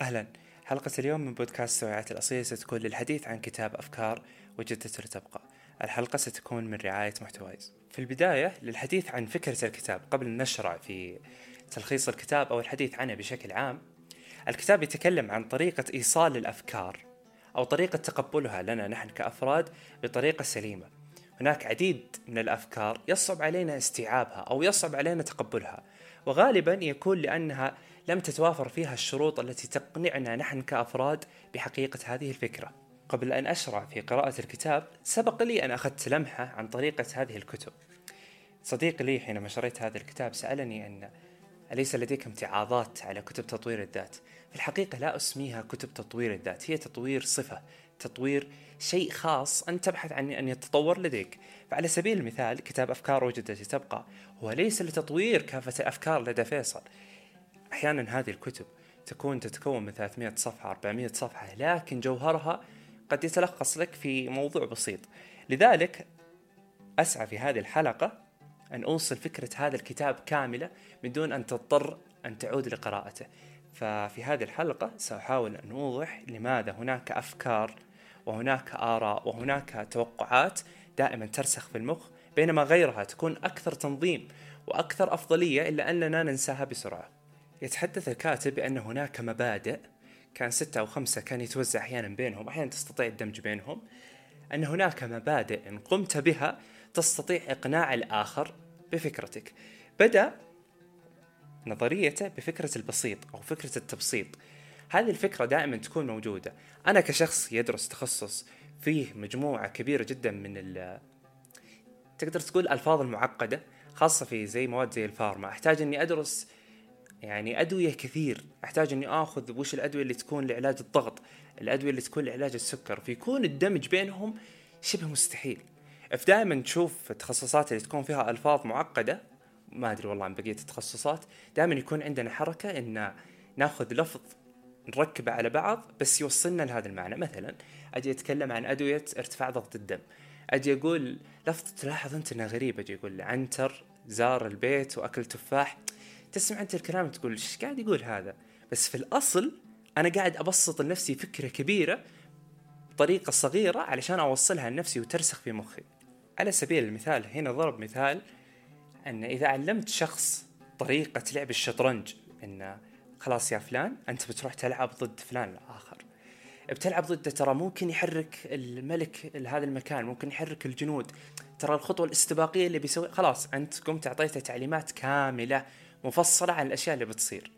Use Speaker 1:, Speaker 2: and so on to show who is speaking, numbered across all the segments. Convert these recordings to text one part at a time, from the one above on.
Speaker 1: أهلا. حلقة اليوم من بودكاست سويعات الأصيلة ستكون للحديث عن كتاب أفكار وجدة لتبقى الحلقة ستكون من رعاية محتوايز في البداية للحديث عن فكرة الكتاب قبل أن نشرع في تلخيص الكتاب أو الحديث عنه بشكل عام الكتاب يتكلم عن طريقة إيصال الأفكار أو طريقة تقبلها لنا نحن كأفراد بطريقة سليمة. هناك عديد من الأفكار يصعب علينا استيعابها أو يصعب علينا تقبلها وغالبا يكون لأنها لم تتوافر فيها الشروط التي تقنعنا نحن كأفراد بحقيقة هذه الفكرة. قبل أن أشرع في قراءة الكتاب سبق لي أن أخذت لمحة عن طريقة هذه الكتب. صديق لي حينما شريت هذا الكتاب سألني أن أليس لديك امتعاضات على كتب تطوير الذات؟ في الحقيقة لا أسميها كتب تطوير الذات هي تطوير صفة تطوير شيء خاص أن تبحث عن أن يتطور لديك. فعلى سبيل المثال كتاب أفكار وجدت تبقى هو ليس لتطوير كافة الأفكار لدى فيصل. أحيانا هذه الكتب تكون تتكون من 300 صفحة 400 صفحة لكن جوهرها قد يتلخص لك في موضوع بسيط. لذلك أسعى في هذه الحلقة أن أوصل فكرة هذا الكتاب كاملة من دون أن تضطر أن تعود لقراءته. ففي هذه الحلقة سأحاول أن أوضح لماذا هناك أفكار وهناك آراء وهناك توقعات دائما ترسخ في المخ بينما غيرها تكون أكثر تنظيم وأكثر أفضلية إلا أننا ننساها بسرعة. يتحدث الكاتب بأن هناك مبادئ كان ستة أو خمسة كان يتوزع أحيانا بينهم أحيانا تستطيع الدمج بينهم أن هناك مبادئ إن قمت بها تستطيع إقناع الآخر بفكرتك. بدأ نظريته بفكرة البسيط أو فكرة التبسيط. هذه الفكرة دائما تكون موجودة. أنا كشخص يدرس تخصص فيه مجموعة كبيرة جدا من ال تقدر تقول الألفاظ المعقدة خاصة في زي مواد زي الفارما. أحتاج أني أدرس يعني أدوية كثير. أحتاج أني آخذ وش الأدوية اللي تكون لعلاج الضغط الأدوية اللي تكون لعلاج السكر. فيكون الدمج بينهم شبه مستحيل. فدائما تشوف التخصصات اللي تكون فيها ألفاظ معقدة ما أدري والله عن بقية التخصصات دائما يكون عندنا حركة إن ناخذ لفظ نركبه على بعض بس يوصلنا لهذا المعنى. مثلا أجي أتكلم عن أدوية ارتفاع ضغط الدم. أجي أقول لفظ تلاحظ أنت أنها غريب أجي أقول عنتر زار البيت وأكل تفاح. تسمع أنت الكلام تقول إيش قاعد يقول هذا؟ بس في الأصل أنا قاعد أبسط لنفسي فكرة كبيرة بطريقة صغيرة علشان أوصلها لنفسي وترسخ في مخي. على سبيل المثال هنا ضرب مثال أن إذا علمت شخص طريقة لعب الشطرنج إن خلاص يا فلان أنت بتروح تلعب ضد فلان الآخر. بتلعب ضده ترى ممكن يحرك الملك لهذا المكان ممكن يحرك الجنود. ترى الخطوة الاستباقية اللي بيسوي خلاص أنت قمت أعطيته تعليمات كاملة مفصلة عن الأشياء اللي بتصير.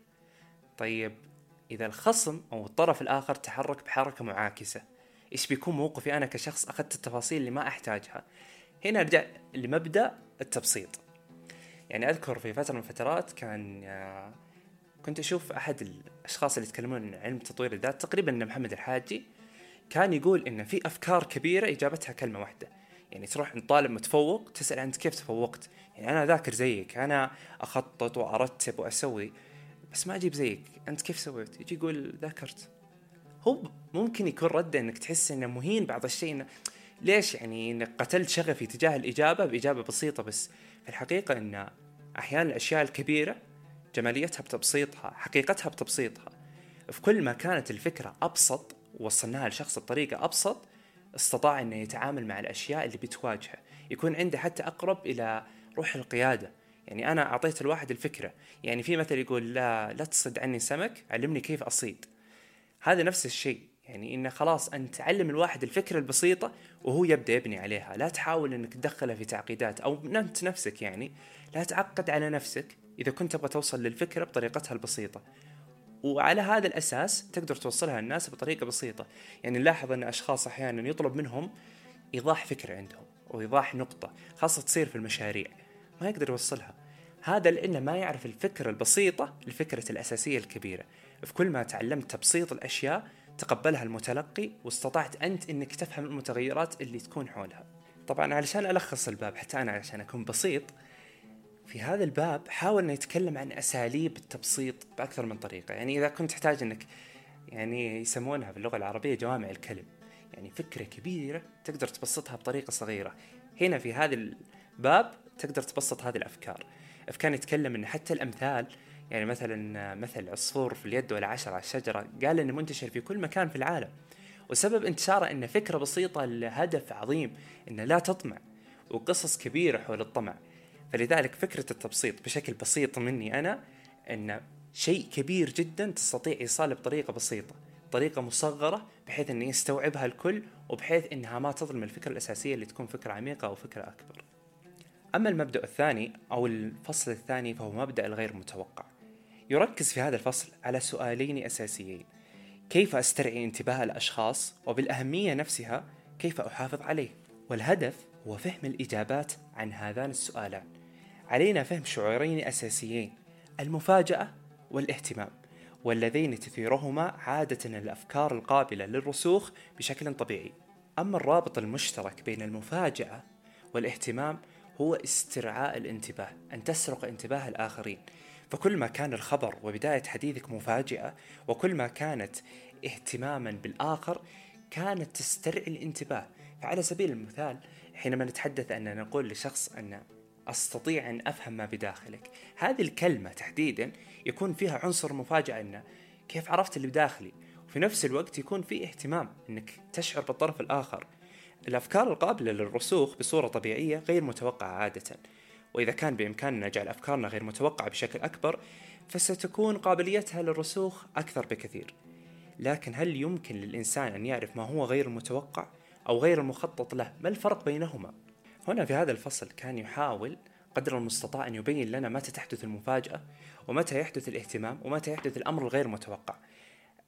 Speaker 1: طيب إذا الخصم أو الطرف الآخر تحرك بحركة معاكسة إيش بيكون موقفي أنا كشخص؟ أخذت التفاصيل اللي ما أحتاجها. هنا أرجع لمبدأ التبسيط. يعني أذكر في فترة من الفترات كان كنت أشوف أحد الأشخاص اللي يتكلمون عن علم تطوير الذات تقريبا محمد الحاجي كان يقول إن في أفكار كبيرة إجابتها كلمة واحدة. يعني تروح عند طالب متفوق تسأل أنت كيف تفوقت؟ يعني أنا ذاكر زيك أنا أخطط وأرتب وأسوي بس ما أجيب زيك. أنت كيف سويت؟ يجي يقول ذاكرت. هو ممكن يكون رده إنك تحس إنه مهين بعض الشيء إنه ليش يعني انك قتلت شغفي تجاه الإجابة؟ بإجابة بسيطة بس. في الحقيقة إن أحيانا الأشياء الكبيرة جماليتها بتبسيطها حقيقتها بتبسيطها. في كل ما كانت الفكرة أبسط ووصلناها لشخص بطريقة أبسط استطاع إنه يتعامل مع الأشياء اللي بتواجهه. يكون عنده حتى أقرب إلى روح القيادة. يعني أنا أعطيت الواحد الفكرة. يعني في مثل يقول لا لا تصد عني سمك علمني كيف أصيد. هذا نفس الشيء. يعني إنه خلاص انت تعلم الواحد الفكرة البسيطة وهو يبدأ يبني عليها. لا تحاول إنك تدخله في تعقيدات أو انت نفسك يعني. لا تعقد على نفسك. إذا كنت تبغى توصل للفكرة بطريقتها البسيطة. وعلى هذا الأساس تقدر توصلها للناس بطريقة بسيطة. يعني نلاحظ أن أشخاص أحيانا يطلب منهم إيضاح فكره عندهم وايضاح نقطة خاصة تصير في المشاريع. ما يقدر يوصلها. هذا لأنه ما يعرف الفكرة البسيطة للفكره الأساسية الكبيرة. في كل ما تعلمت تبسيط الأشياء تقبلها المتلقي واستطعت أنت إنك تفهم المتغيرات اللي تكون حولها. طبعا علشان ألخص الباب حتى أنا علشان أكون بسيط في هذا الباب حاول إنه يتكلم عن أساليب التبسيط بأكثر من طريقة. يعني إذا كنت تحتاج إنك يعني يسمونها باللغة العربية جوامع الكلم يعني فكرة كبيرة تقدر تبسطها بطريقة صغيرة. هنا في هذا الباب تقدر تبسط هذه الأفكار. كان يتكلم إن حتى الأمثال يعني مثلا مثل عصفور في اليد ولا عشرة على الشجرة قال إنه منتشر في كل مكان في العالم. وسبب انتشاره إنه فكرة بسيطة لهدف عظيم إنه لا تطمع وقصص كبيرة حول الطمع. فلذلك فكرة التبسيط بشكل بسيط مني أنا أن شيء كبير جدا تستطيع إيصاله بطريقة بسيطة طريقة مصغرة بحيث أن يستوعبها الكل وبحيث أنها ما تظلم الفكرة الأساسية اللي تكون فكرة عميقة أو فكرة أكبر. أما المبدأ الثاني أو الفصل الثاني فهو مبدأ الغير متوقع. يركز في هذا الفصل على سؤالين أساسيين. كيف أسترعي انتباه الأشخاص وبالأهمية نفسها كيف أحافظ عليه؟ والهدف هو فهم الإجابات عن هذان السؤالان. علينا فهم شعورين أساسيين المفاجأة والاهتمام واللذين تثيرهما عادة الأفكار القابلة للرسوخ بشكل طبيعي. أما الرابط المشترك بين المفاجأة والاهتمام هو استرعاء الانتباه أن تسرق انتباه الآخرين. فكل ما كان الخبر وبداية حديثك مفاجئة وكل ما كانت اهتماما بالآخر كانت تسترعي الانتباه. فعلى سبيل المثال حينما نتحدث أن نقول لشخص أن أستطيع أن أفهم ما بداخلك. هذه الكلمة تحديدا يكون فيها عنصر مفاجأة أنه كيف عرفت اللي بداخلي؟ وفي نفس الوقت يكون في اهتمام أنك تشعر بالطرف الآخر. الأفكار القابلة للرسوخ بصورة طبيعية غير متوقعة عادة. وإذا كان بإمكاننا جعل أفكارنا غير متوقعة بشكل أكبر فستكون قابليتها للرسوخ أكثر بكثير. لكن هل يمكن للإنسان أن يعرف ما هو غير متوقع أو غير المخطط له؟ ما الفرق بينهما؟ هنا في هذا الفصل كان يحاول قدر المستطاع أن يبين لنا متى تحدث المفاجأة ومتى يحدث الاهتمام ومتى يحدث الأمر الغير متوقع.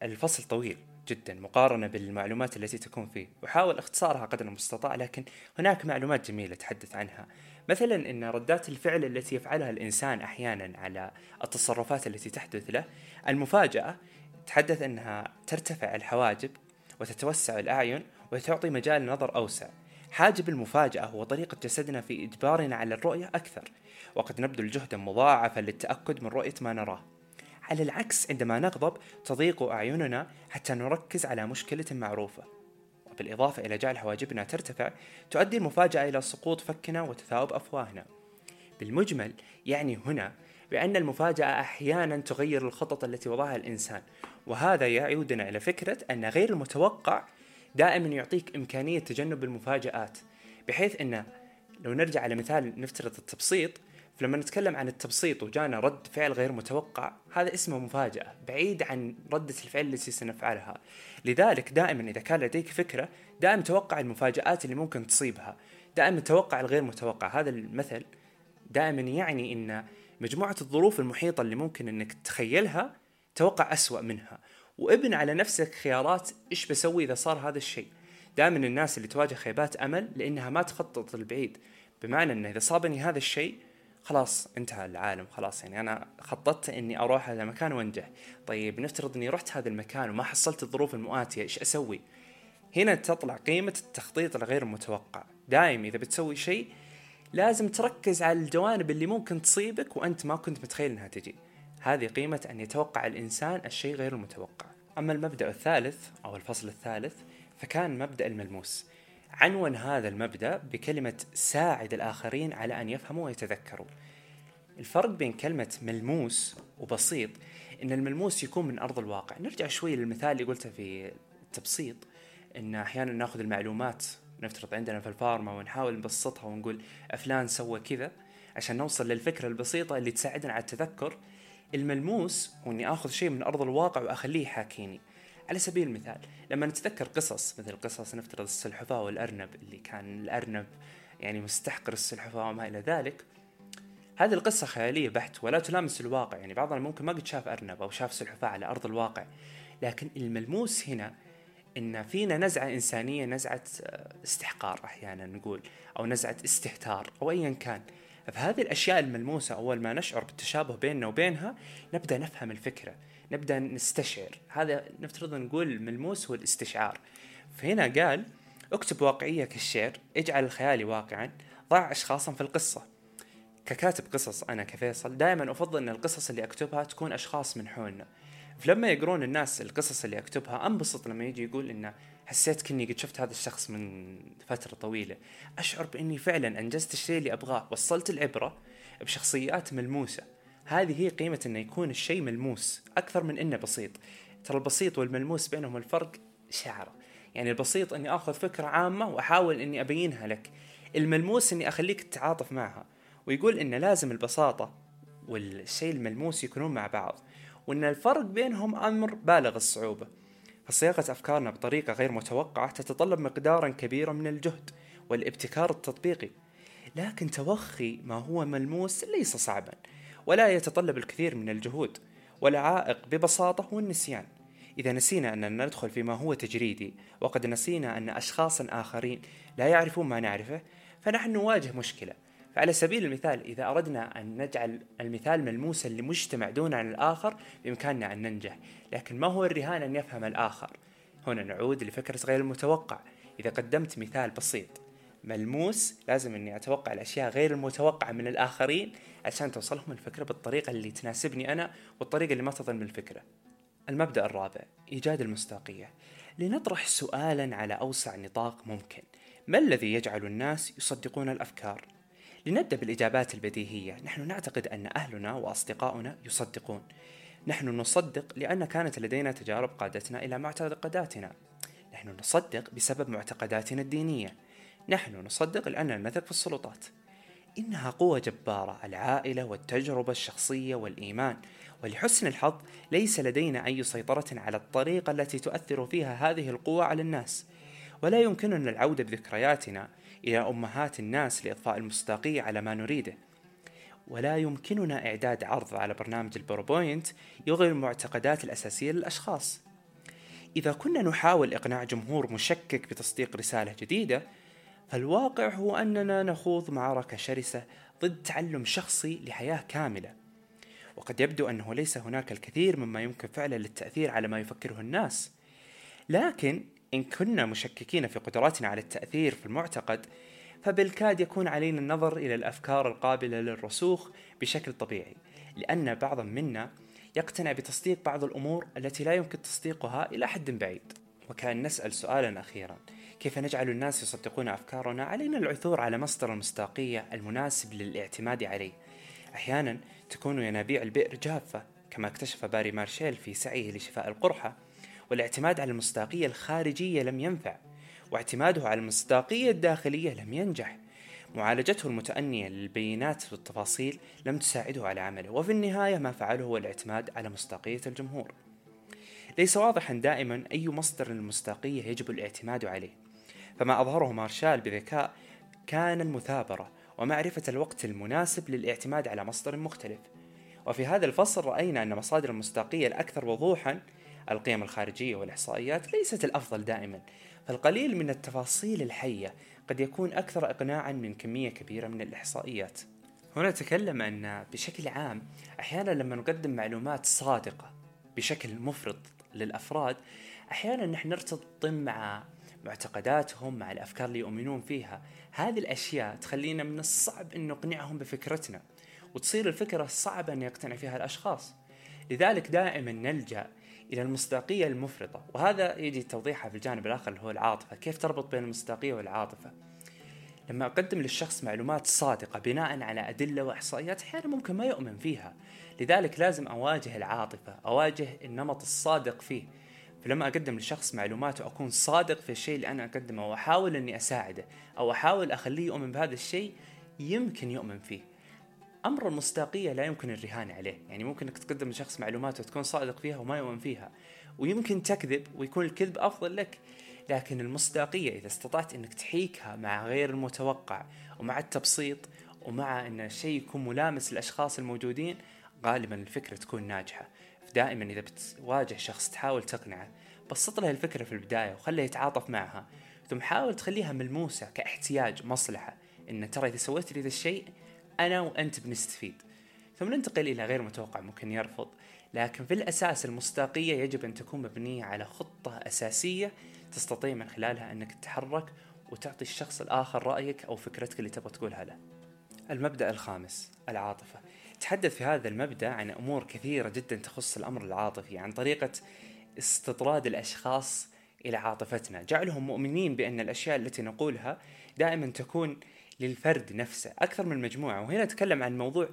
Speaker 1: الفصل طويل جدا مقارنة بالمعلومات التي تكون فيه. وحاول اختصارها قدر المستطاع لكن هناك معلومات جميلة تحدث عنها. مثلا إن ردات الفعل التي يفعلها الإنسان أحيانا على التصرفات التي تحدث له المفاجأة تحدث إنها ترتفع الحواجب وتتوسع الأعين وتعطي مجال نظر أوسع. حاجب المفاجأة هو طريقة جسدنا في إجبارنا على الرؤية أكثر وقد نبذل جهدا مضاعفا للتأكد من رؤية ما نراه. على العكس عندما نغضب تضيق أعيننا حتى نركز على مشكلة معروفة. وبالإضافة إلى جعل حواجبنا ترتفع تؤدي المفاجأة إلى سقوط فكنا وتثاؤب أفواهنا. بالمجمل يعني هنا بأن المفاجأة أحيانا تغير الخطط التي وضعها الإنسان وهذا يعودنا إلى فكرة أن غير المتوقع دائما يعطيك إمكانية تجنب المفاجآت بحيث أنه لو نرجع على مثال نفترض التبسيط فلما نتكلم عن التبسيط وجانا رد فعل غير متوقع هذا اسمه مفاجأة بعيد عن ردة الفعل التي سنفعلها. لذلك دائما إذا كان لديك فكرة دائما توقع المفاجآت اللي ممكن تصيبها دائما توقع الغير متوقع. هذا المثل دائما يعني أن مجموعة الظروف المحيطة اللي ممكن أنك تتخيلها توقع أسوأ منها. وابن على نفسك خيارات إيش بسوي إذا صار هذا الشيء. دائما الناس اللي تواجه خيبات أمل لأنها ما تخطط البعيد بمعنى إنه إذا صابني هذا الشيء خلاص انتهى العالم خلاص يعني أنا خططت إني أروح هذا المكان وأنجح. طيب نفترض إني رحت هذا المكان وما حصلت الظروف المؤاتية إيش أسوي؟ هنا تطلع قيمة التخطيط الغير المتوقع دائم إذا بتسوي شيء لازم تركز على الجوانب اللي ممكن تصيبك وأنت ما كنت متخيل أنها تجي. هذه قيمة أن يتوقع الإنسان الشيء غير المتوقع. أما المبدأ الثالث أو الفصل الثالث فكان مبدأ الملموس. عنون هذا المبدأ بكلمة ساعد الآخرين على أن يفهموا ويتذكروا. الفرق بين كلمة ملموس وبسيط إن الملموس يكون من أرض الواقع. نرجع شوي للمثال اللي قلته في التبسيط إن أحيانا نأخذ المعلومات نفترض عندنا في الفارما ونحاول نبسطها ونقول فلان سوى كذا عشان نوصل للفكرة البسيطة اللي تساعدنا على التذكر. الملموس هو اني آخذ شيء من أرض الواقع وأخليه يحاكيني على سبيل المثال لما نتذكر قصص مثل قصص نفترض السلحفاة والأرنب اللي كان الأرنب يعني مستحقر السلحفاة وما إلى ذلك هذه القصة خيالية بحت ولا تلامس الواقع. يعني بعضنا ممكن ما قد شاف أرنب أو شاف سلحفاة على أرض الواقع. لكن الملموس هنا إن فينا نزعة إنسانية نزعة استحقار أحيانا نقول أو نزعة استهتار أو أيا كان. فهذه الأشياء الملموسة أول ما نشعر بالتشابه بيننا وبينها نبدأ نفهم الفكرة نبدأ نستشعر. هذا نفترض نقول الملموس هو الاستشعار. فهنا قال اكتب واقعية كالشعر اجعل الخيال واقعا ضع أشخاصا في القصة. ككاتب قصص أنا كفيصل دائما أفضل أن القصص اللي أكتبها تكون أشخاص من حولنا. فلما يقرون الناس القصص اللي أكتبها أنبسط لما يجي يقول إنه حسيت كني قد شفت هذا الشخص من فترة طويلة. أشعر بإني فعلا أنجزت الشيء اللي أبغاه وصلت العبرة بشخصيات ملموسة. هذه هي قيمة إنه يكون الشيء ملموس أكثر من إنه بسيط. ترى البسيط والملموس بينهم الفرق شعرة. يعني البسيط إني آخذ فكرة عامة وأحاول إني أبينها لك. الملموس إني أخليك تتعاطف معها ويقول ان لازم البساطة والشيء الملموس يكونون مع بعض وإن الفرق بينهم أمر بالغ الصعوبة. فصياغة أفكارنا بطريقة غير متوقعة تتطلب مقدارا كبيرا من الجهد والابتكار التطبيقي. لكن توخي ما هو ملموس ليس صعبا ولا يتطلب الكثير من الجهود والعائق ببساطة هو النسيان إذا نسينا أننا ندخل فيما هو تجريدي وقد نسينا أن أشخاصا آخرين لا يعرفون ما نعرفه فنحن نواجه مشكلة. فعلى سبيل المثال إذا أردنا أن نجعل المثال ملموسا لمجتمع دون عن الآخر بإمكاننا أن ننجح. لكن ما هو الرهان أن يفهم الآخر؟ هنا نعود لفكرة غير المتوقع. إذا قدمت مثال بسيط ملموس لازم أني أتوقع الأشياء غير المتوقعة من الآخرين عشان توصلهم الفكرة بالطريقة اللي تناسبني أنا والطريقة اللي ما تظن بالفكرة. المبدأ الرابع إيجاد المصداقية. لنطرح سؤالا على أوسع نطاق ممكن. ما الذي يجعل الناس يصدقون الأفكار؟ لنبدأ بالإجابات البديهية. نحن نعتقد أن أهلنا وأصدقاؤنا يصدقون. نحن نصدق لأن كانت لدينا تجارب قادتنا إلى معتقداتنا. نحن نصدق بسبب معتقداتنا الدينية. نحن نصدق لأننا نثق في السلطات. إنها قوة جبارة العائلة والتجربة الشخصية والإيمان. ولحسن الحظ ليس لدينا أي سيطرة على الطريقة التي تؤثر فيها هذه القوة على الناس. ولا يمكننا العودة بذكرياتنا إلى أمهات الناس لإضفاء المصداقية على ما نريده. ولا يمكننا إعداد عرض على برنامج البروبوينت يغير المعتقدات الأساسية للأشخاص. إذا كنا نحاول إقناع جمهور مشكك بتصديق رسالة جديدة فالواقع هو أننا نخوض معركة شرسة ضد تعلم شخصي لحياة كاملة. وقد يبدو أنه ليس هناك الكثير مما يمكن فعله للتأثير على ما يفكره الناس. لكن إن كنا مشككين في قدراتنا على التأثير في المعتقد فبالكاد يكون علينا النظر إلى الأفكار القابلة للرسوخ بشكل طبيعي لأن بعضا منا يقتنع بتصديق بعض الأمور التي لا يمكن تصديقها إلى حد بعيد. وكأن نسأل سؤالا أخيرا كيف نجعل الناس يصدقون أفكارنا؟ علينا العثور على مصدر المصداقية المناسب للاعتماد عليه. أحيانا تكون ينابيع البئر جافة كما اكتشف باري مارشيل في سعيه لشفاء القرحة. والاعتماد على المصداقية الخارجية لم ينفع واعتماده على المصداقية الداخلية لم ينجح. معالجته المتأنية للبيانات والتفاصيل لم تساعده على عمله وفي النهاية ما فعله هو الاعتماد على مصداقية الجمهور. ليس واضحا دائما أي مصدر للمصداقية يجب الاعتماد عليه فما أظهره مارشال بذكاء كان المثابرة ومعرفة الوقت المناسب للاعتماد على مصدر مختلف. وفي هذا الفصل رأينا أن مصادر المصداقية الأكثر وضوحا القيم الخارجية والإحصائيات ليست الأفضل دائما فالقليل من التفاصيل الحية قد يكون أكثر إقناعا من كمية كبيرة من الإحصائيات. هنا تكلم أن بشكل عام أحيانا لما نقدم معلومات صادقة بشكل مفرط للأفراد أحيانا نحن نرتبط مع معتقداتهم مع الأفكار اللي يؤمنون فيها. هذه الأشياء تخلينا من الصعب أن نقنعهم بفكرتنا وتصير الفكرة صعبة أن يقتنع فيها الأشخاص. لذلك دائما نلجأ إلى المصداقية المفرطة. وهذا يجي توضيحها في الجانب الآخر اللي هو العاطفة. كيف تربط بين المصداقية والعاطفة؟ لما أقدم للشخص معلومات صادقة بناء على أدلة وإحصائيات أحيانا ممكن ما يؤمن فيها. لذلك لازم أواجه العاطفة أواجه النمط الصادق فيه. فلما أقدم لشخص معلومات واكون صادق في الشيء اللي أنا أقدمه وأحاول إني أساعده أو أحاول أخليه يؤمن بهذا الشيء يمكن يؤمن فيه. أمر المصداقيه لا يمكن الرهان عليه. يعني ممكن إنك تقدم لشخص معلومات وتكون صادق فيها وما يؤمن فيها. ويمكن تكذب ويكون الكذب أفضل لك. لكن المصداقية إذا استطعت إنك تحيكها مع غير المتوقع ومع التبسيط ومع إن الشيء يكون ملامس للأشخاص الموجودين غالبا الفكرة تكون ناجحة. دائما إذا بتواجه شخص تحاول تقنعه بسط له الفكرة في البداية وخله يتعاطف معها. ثم حاول تخليها ملموسة كاحتياج مصلحة. إن ترى إذا سويت لي ذا الشيء أنا وأنت بنستفيد. ثم ننتقل إلى غير متوقع ممكن يرفض. لكن في الأساس المصداقية يجب أن تكون مبنية على خطة أساسية تستطيع من خلالها أنك تتحرك وتعطي الشخص الآخر رأيك أو فكرتك اللي تبغى تقولها له. المبدأ الخامس العاطفة. تحدث في هذا المبدأ عن أمور كثيرة جدا تخص الأمر العاطفي عن طريقة استطراد الأشخاص إلى عاطفتنا. جعلهم مؤمنين بأن الأشياء التي نقولها دائما تكون للفرد نفسه أكثر من مجموعة. وهنا نتكلم عن موضوع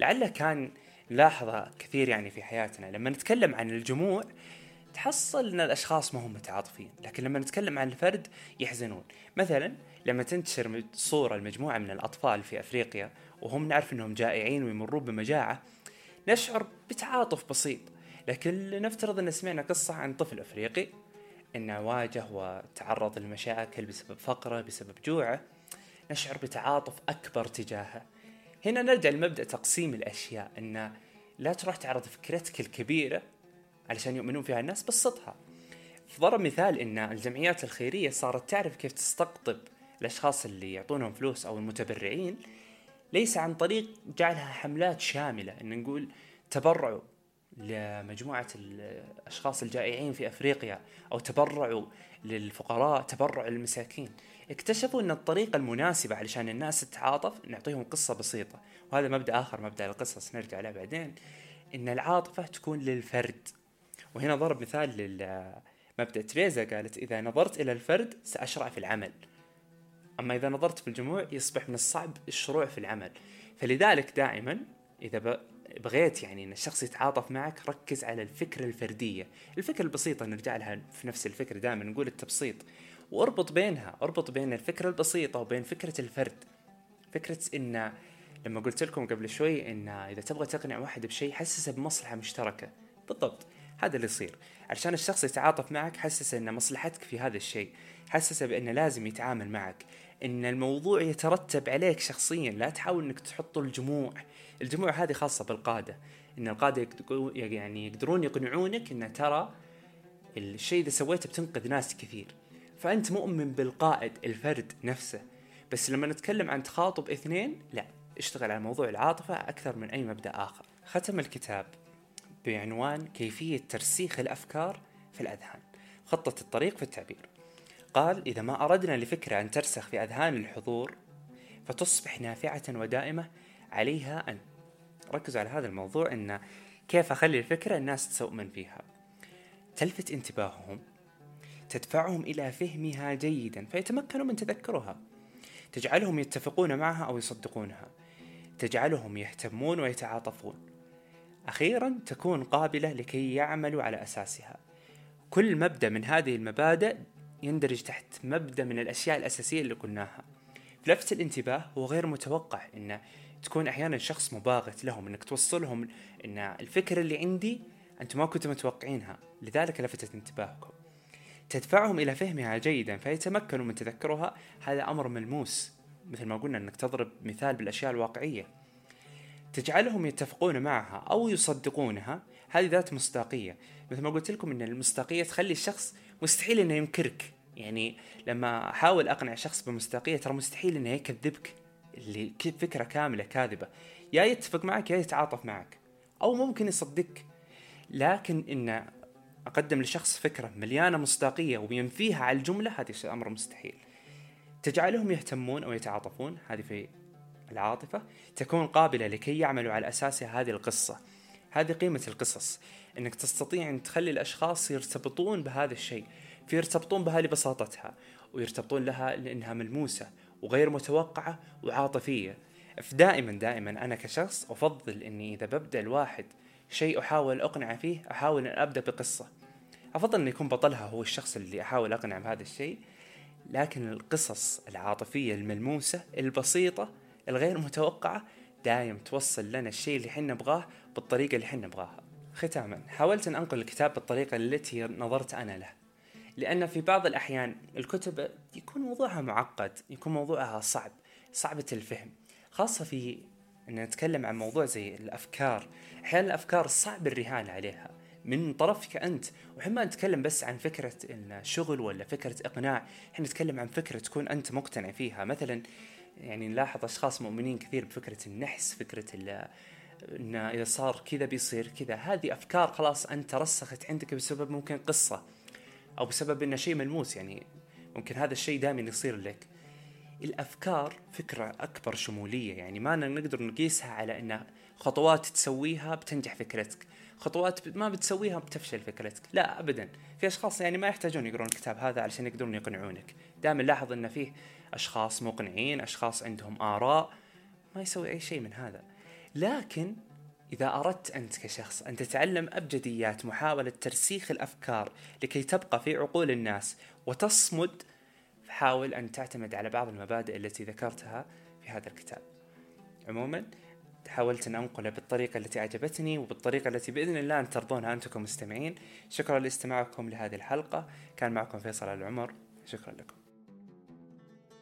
Speaker 1: لعله كان نلاحظها كثير يعني في حياتنا. لما نتكلم عن الجموع تحصل إن الأشخاص ما هم متعاطفين. لكن لما نتكلم عن الفرد يحزنون. مثلا لما تنتشر صورة لمجموعة من الأطفال في أفريقيا وهم نعرف أنهم جائعين ويمرون بمجاعة نشعر بتعاطف بسيط. لكن لنفترض أن سمعنا قصة عن طفل أفريقي أنه واجه وتعرض لمشاكل بسبب فقره بسبب جوعه. نشعر بتعاطف أكبر تجاهه. هنا نرجع لمبدأ تقسيم الأشياء أن لا تروح تعرض فكرتك الكبيرة علشان يؤمنون فيها الناس بسطها ضرب مثال إن الجمعيات الخيرية صارت تعرف كيف تستقطب الأشخاص اللي يعطونهم فلوس أو المتبرعين ليس عن طريق جعلها حملات شاملة. إن نقول تبرعوا لمجموعة الأشخاص الجائعين في أفريقيا أو تبرعوا للفقراء تبرعوا للمساكين. اكتشفوا أن الطريقة المناسبة علشان الناس تتعاطف نعطيهم قصة بسيطة. وهذا مبدأ آخر مبدأ القصص نرجع له بعدين. أن العاطفة تكون للفرد. وهنا ضرب مثال لمبدأ تريزا قالت إذا نظرت إلى الفرد سأشرع في العمل. أما إذا نظرت في الجموع يصبح من الصعب الشروع في العمل. فلذلك دائما إذا بغيت يعني إن الشخص يتعاطف معك ركز على الفكرة الفردية. الفكرة البسيطة نرجع لها في نفس الفكرة دائما نقول التبسيط. واربط بينها اربط بين الفكرة البسيطة وبين فكرة الفرد. فكرة إن لما قلت لكم قبل شوي إن إذا تبغى تقنع واحد بشيء حسسه بمصلحة مشتركة. بالضبط. هذا اللي يصير. عشان الشخص يتعاطف معك حسسه إن مصلحتك في هذا الشيء. حسسه بانه لازم يتعامل معك. إن الموضوع يترتب عليك شخصيا. لا تحاول إنك تحط الجموع. الجموع هذه خاصة بالقادة. إن القادة يعني يقدرون يقنعونك إن ترى الشيء إذا سويته بتنقذ ناس كثير. فأنت مؤمن بالقائد الفرد نفسه. بس لما نتكلم عن تخاطب اثنين لا اشتغل على موضوع العاطفة أكثر من أي مبدأ آخر. ختم الكتاب بعنوان كيفية ترسيخ الأفكار في الأذهان. خطة الطريق في التعبير. قال إذا ما أردنا لفكرة أن ترسخ في أذهان الحضور فتصبح نافعة ودائمة عليها أن ركزوا على هذا الموضوع أن كيف أخلي الفكرة الناس تؤمن فيها. تلفت انتباههم تدفعهم إلى فهمها جيدا فيتمكنوا من تذكرها. تجعلهم يتفقون معها أو يصدقونها. تجعلهم يهتمون ويتعاطفون. أخيرا تكون قابلة لكي يعملوا على أساسها. كل مبدأ من هذه المبادئ يندرج تحت مبدأ من الأشياء الأساسية اللي قلناها. لفت الانتباه هو غير متوقع انه تكون أحيانا شخص مباغت لهم إنك توصلهم إن الفكرة اللي عندي أنتم ما كنتم متوقعينها. لذلك لفتت انتباهكم. تدفعهم إلى فهمها جيدا فيتمكنوا من تذكرها. هذا أمر ملموس مثل ما قلنا إنك تضرب مثال بالأشياء الواقعية. تجعلهم يتفقون معها أو يصدقونها هذه ذات مصداقية. مثل ما قلت لكم إن المصداقية تخلي الشخص مستحيل إنه ينكرك. يعني لما أحاول أقنع شخص بمصداقية ترى مستحيل إنه يكذبك اللي فكرة كاملة كاذبة. يا يتفق معك يا يتعاطف معك أو ممكن يصدقك. لكن إن أقدم لشخص فكرة مليانة مصداقية وينفيها على الجملة هذا أمر مستحيل. تجعلهم يهتمون أو يتعاطفون هذه في العاطفة تكون قابلة لكي يعملوا على اساسها هذه القصة. هذه قيمة القصص إنك تستطيع أن تخلي الأشخاص يرتبطون بهذا الشيء فيرتبطون بها لبساطتها ويرتبطون لها لأنها ملموسة وغير متوقعة وعاطفية. فدائما دائما أنا كشخص أفضل إني إذا ببدأ الواحد شيء أحاول اقنعه فيه أحاول أن أبدأ بقصة. أفضل أن يكون بطلها هو الشخص اللي أحاول أقنع بهذا الشيء لكن القصص العاطفية الملموسة البسيطة الغير متوقعة دايم توصل لنا الشيء اللي حنا نبغاه بالطريقة اللي حنا نبغاها. ختاما حاولت أن أنقل الكتاب بالطريقة التي نظرت أنا له لأن في بعض الأحيان الكتب يكون موضوعها معقد يكون موضوعها صعب صعبة الفهم خاصة في أن نتكلم عن موضوع زي الأفكار. أحيانا الأفكار صعب الرهان عليها. من طرفك أنت. وحين ما نتكلم بس عن فكرة الشغل ولا فكرة إقناع. إحنا نتكلم عن فكرة تكون أنت مقتنع فيها. مثلا يعني نلاحظ أشخاص مؤمنين كثير بفكرة النحس فكرة إن إذا صار كذا بيصير كذا. هذه أفكار خلاص أنت رسخت عندك بسبب ممكن قصة أو بسبب إنه شيء ملموس. يعني ممكن هذا الشيء دائما يصير لك. الأفكار فكرة أكبر شمولية يعني ما نقدر نقيسها على إن خطوات تسويها بتنجح فكرتك خطوات ما بتسويها بتفشل فكرتك لا ابدا. في أشخاص يعني ما يحتاجون يقرون الكتاب هذا علشان يقدرون يقنعونك. دائما لاحظ إن فيه أشخاص مقنعين أشخاص عندهم آراء ما يسوي أي شيء من هذا. لكن إذا أردت أنت كشخص أن تتعلم أبجديات محاولة ترسيخ الأفكار لكي تبقى في عقول الناس وتصمد فحاول أن تعتمد على بعض المبادئ التي ذكرتها في هذا الكتاب. عموما حاولت أن أنقله بالطريقة التي أعجبتني وبالطريقة التي بإذن الله أن ترضونها أنتم كمستمعين. شكرا لاستماعكم لهذه الحلقة. كان معكم فيصل العمر. شكرا لكم.